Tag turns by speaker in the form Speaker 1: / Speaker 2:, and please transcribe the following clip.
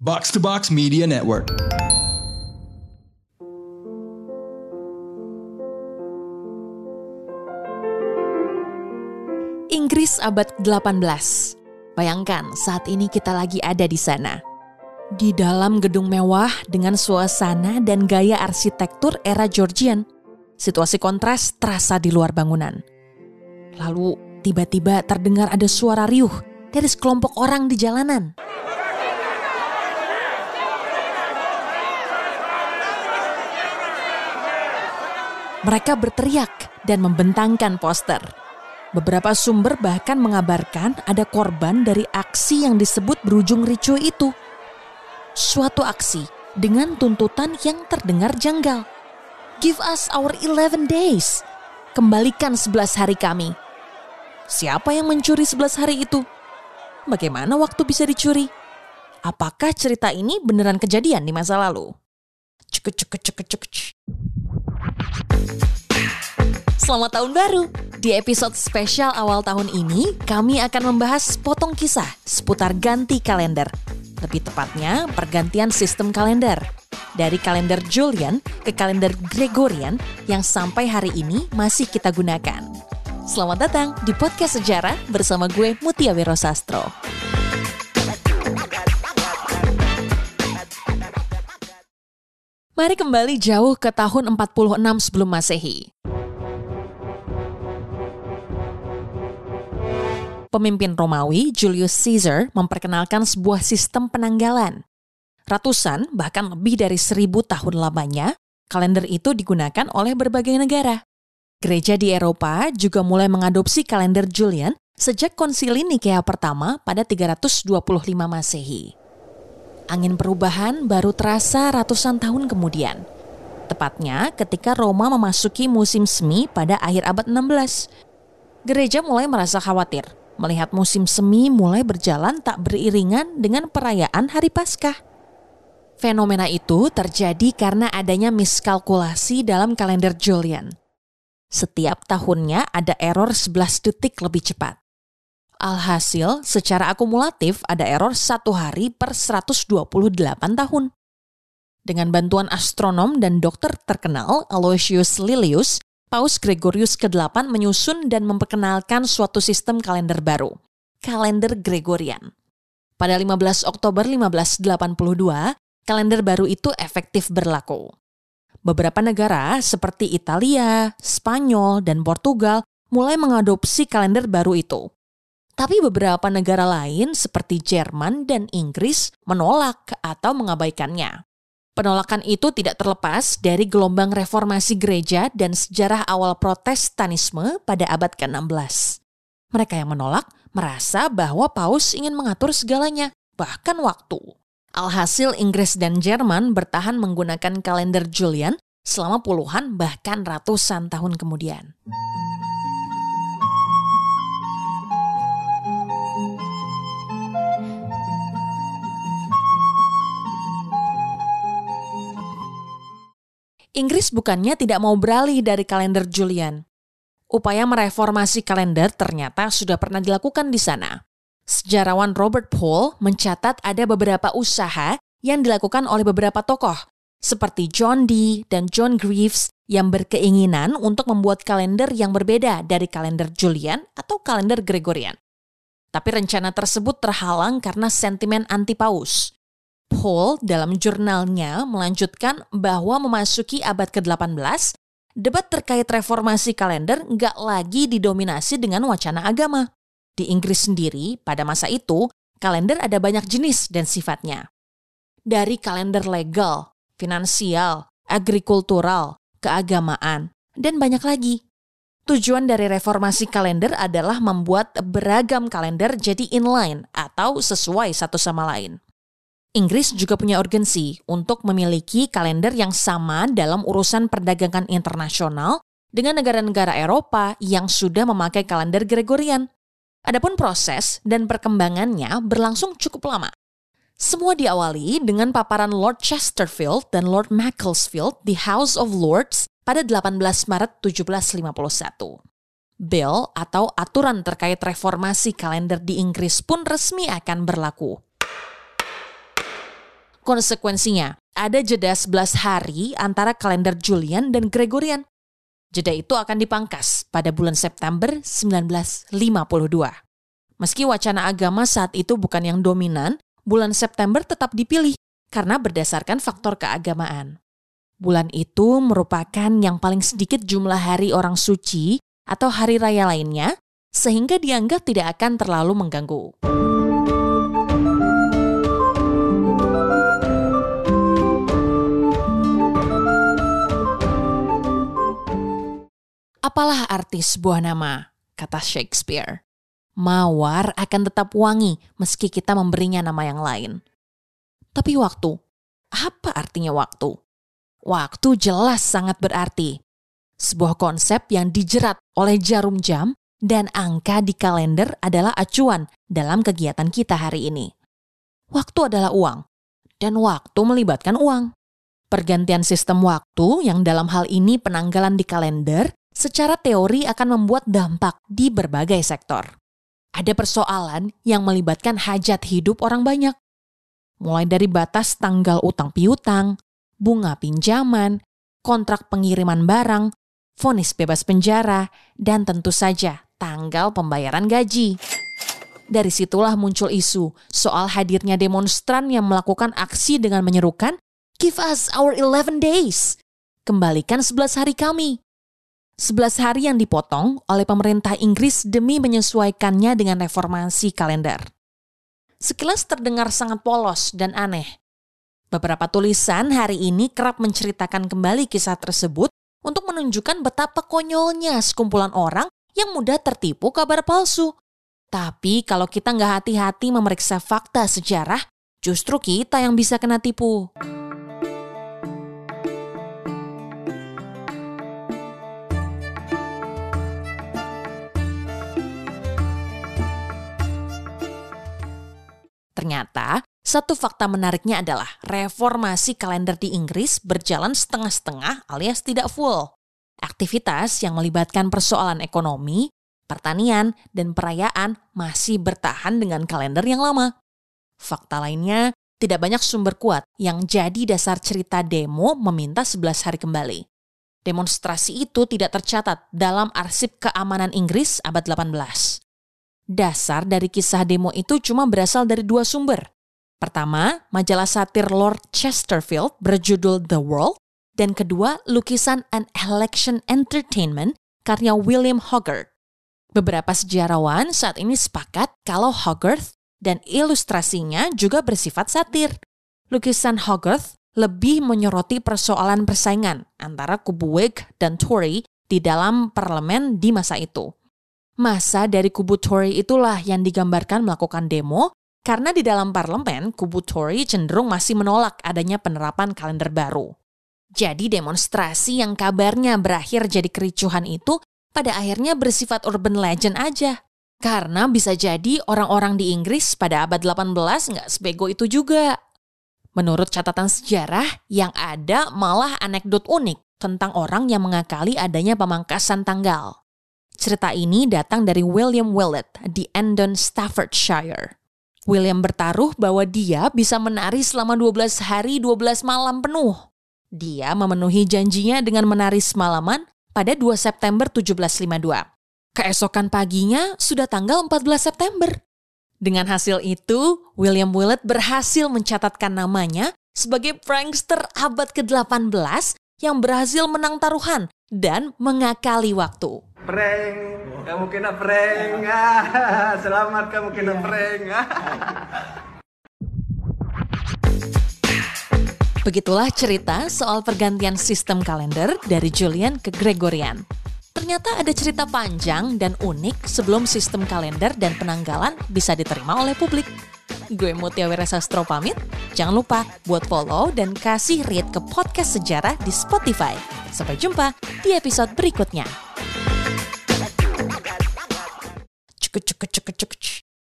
Speaker 1: Box to Box Media Network.
Speaker 2: Inggris abad 18. Bayangkan saat ini kita lagi ada di sana. Di dalam gedung mewah dengan suasana dan gaya arsitektur era Georgian. Situasi kontras terasa di luar bangunan. Lalu tiba-tiba terdengar ada suara riuh dari sekelompok orang di jalanan. Mereka berteriak dan membentangkan poster. Beberapa sumber bahkan mengabarkan ada korban dari aksi yang disebut berujung ricuh itu. Suatu aksi dengan tuntutan yang terdengar janggal. Give us our 11 days. Kembalikan 11 hari kami. Siapa yang mencuri 11 hari itu? Bagaimana waktu bisa dicuri? Apakah cerita ini beneran kejadian di masa lalu? Cuk cuk cuk cuk cuk. Selamat tahun baru! Di episode spesial awal tahun ini, kami akan membahas potong kisah seputar ganti kalender. Lebih tepatnya, pergantian sistem kalender. Dari kalender Julian ke kalender Gregorian yang sampai hari ini masih kita gunakan. Selamat datang di Podcast Sejarah bersama gue Mutia Wiro Sastro. Mari kembali jauh ke tahun 46 sebelum Masehi. Pemimpin Romawi, Julius Caesar, memperkenalkan sebuah sistem penanggalan. Ratusan, bahkan lebih dari seribu tahun lamanya, kalender itu digunakan oleh berbagai negara. Gereja di Eropa juga mulai mengadopsi kalender Julian sejak konsili Nikea pertama pada 325 Masehi. Angin perubahan baru terasa ratusan tahun kemudian. Tepatnya ketika Roma memasuki musim semi pada akhir abad 16. Gereja mulai merasa khawatir melihat musim semi mulai berjalan tak beriringan dengan perayaan Hari Paskah. Fenomena itu terjadi karena adanya miskalkulasi dalam kalender Julian. Setiap tahunnya ada error 11 detik lebih cepat. Alhasil, secara akumulatif ada error satu hari per 128 tahun. Dengan bantuan astronom dan dokter terkenal Aloysius Lilius, Paus Gregorius ke-8 menyusun dan memperkenalkan suatu sistem kalender baru, kalender Gregorian. Pada 15 Oktober 1582, kalender baru itu efektif berlaku. Beberapa negara seperti Italia, Spanyol, dan Portugal mulai mengadopsi kalender baru itu. Tapi beberapa negara lain seperti Jerman dan Inggris menolak atau mengabaikannya. Penolakan itu tidak terlepas dari gelombang reformasi gereja dan sejarah awal protestanisme pada abad ke-16. Mereka yang menolak merasa bahwa paus ingin mengatur segalanya, bahkan waktu. Alhasil Inggris dan Jerman bertahan menggunakan kalender Julian selama puluhan bahkan ratusan tahun kemudian. Inggris bukannya tidak mau beralih dari kalender Julian. Upaya mereformasi kalender ternyata sudah pernah dilakukan di sana. Sejarawan Robert Paul mencatat ada beberapa usaha yang dilakukan oleh beberapa tokoh, seperti John Dee dan John Greaves yang berkeinginan untuk membuat kalender yang berbeda dari kalender Julian atau kalender Gregorian. Tapi rencana tersebut terhalang karena sentimen anti-paus. Paul dalam jurnalnya melanjutkan bahwa memasuki abad ke-18, debat terkait reformasi kalender nggak lagi didominasi dengan wacana agama. Di Inggris sendiri, pada masa itu, kalender ada banyak jenis dan sifatnya. Dari kalender legal, finansial, agrikultural, keagamaan, dan banyak lagi. Tujuan dari reformasi kalender adalah membuat beragam kalender jadi inline atau sesuai satu sama lain. Inggris juga punya urgensi untuk memiliki kalender yang sama dalam urusan perdagangan internasional dengan negara-negara Eropa yang sudah memakai kalender Gregorian. Adapun proses dan perkembangannya berlangsung cukup lama. Semua diawali dengan paparan Lord Chesterfield dan Lord Macclesfield di House of Lords pada 18 Maret 1751. Bill atau aturan terkait reformasi kalender di Inggris pun resmi akan berlaku Konsekuensinya, ada jeda 11 hari antara kalender Julian dan Gregorian. Jeda itu akan dipangkas pada bulan September 1952. Meski wacana agama saat itu bukan yang dominan, bulan September tetap dipilih karena berdasarkan faktor keagamaan. Bulan itu merupakan yang paling sedikit jumlah hari orang suci atau hari raya lainnya, sehingga dianggap tidak akan terlalu mengganggu. Apalah arti sebuah nama, kata Shakespeare. Mawar akan tetap wangi meski kita memberinya nama yang lain. Tapi waktu, apa artinya waktu? Waktu jelas sangat berarti. Sebuah konsep yang dijerat oleh jarum jam dan angka di kalender adalah acuan dalam kegiatan kita hari ini. Waktu adalah uang, dan waktu melibatkan uang. Pergantian sistem waktu yang dalam hal ini penanggalan di kalender secara teori akan membuat dampak di berbagai sektor. Ada persoalan yang melibatkan hajat hidup orang banyak. Mulai dari batas tanggal utang piutang, bunga pinjaman, kontrak pengiriman barang, vonis bebas penjara, dan tentu saja tanggal pembayaran gaji. Dari situlah muncul isu soal hadirnya demonstran yang melakukan aksi dengan menyerukan, Give us our 11 days. Kembalikan 11 hari kami. 11 hari yang dipotong oleh pemerintah Inggris demi menyesuaikannya dengan reformasi kalender. Sekilas terdengar sangat polos dan aneh. Beberapa tulisan hari ini kerap menceritakan kembali kisah tersebut untuk menunjukkan betapa konyolnya sekumpulan orang yang mudah tertipu kabar palsu. Tapi kalau kita nggak hati-hati memeriksa fakta sejarah, justru kita yang bisa kena tipu. Ternyata, satu fakta menariknya adalah reformasi kalender di Inggris berjalan setengah-setengah alias tidak full. Aktivitas yang melibatkan persoalan ekonomi, pertanian, dan perayaan masih bertahan dengan kalender yang lama. Fakta lainnya, tidak banyak sumber kuat yang jadi dasar cerita demo meminta 11 hari kembali. Demonstrasi itu tidak tercatat dalam arsip keamanan Inggris abad 18. Dasar dari kisah demo itu cuma berasal dari dua sumber. Pertama, majalah satir Lord Chesterfield berjudul The World, dan kedua, lukisan An Election Entertainment karya William Hogarth. Beberapa sejarawan saat ini sepakat kalau Hogarth dan ilustrasinya juga bersifat satir. Lukisan Hogarth lebih menyoroti persoalan persaingan antara kubu Whig dan Tory di dalam parlemen di masa itu. Masa dari kubu Tory itulah yang digambarkan melakukan demo karena di dalam parlemen kubu Tory cenderung masih menolak adanya penerapan kalender baru. Jadi demonstrasi yang kabarnya berakhir jadi kericuhan itu pada akhirnya bersifat urban legend aja. Karena bisa jadi orang-orang di Inggris pada abad 18 nggak sebego itu juga. Menurut catatan sejarah, yang ada malah anekdot unik tentang orang yang mengakali adanya pemangkasan tanggal. Cerita ini datang dari William Willett di Endon, Staffordshire. William bertaruh bahwa dia bisa menari selama 12 hari 12 malam penuh. Dia memenuhi janjinya dengan menari semalaman pada 2 September 1752. Keesokan paginya sudah tanggal 14 September. Dengan hasil itu, William Willett berhasil mencatatkan namanya sebagai prankster abad ke-18 yang berhasil menang taruhan dan mengakali waktu.
Speaker 3: Prank, kamu kena prank. Ah, selamat kamu kena prank.
Speaker 2: Begitulah cerita soal pergantian sistem kalender dari Julian ke Gregorian. Ternyata ada cerita panjang dan unik sebelum sistem kalender dan penanggalan bisa diterima oleh publik. Gue Mutia Wira Sastro pamit. Jangan lupa buat follow dan kasih rate ke podcast sejarah di Spotify. Sampai jumpa di episode berikutnya. chicka chicka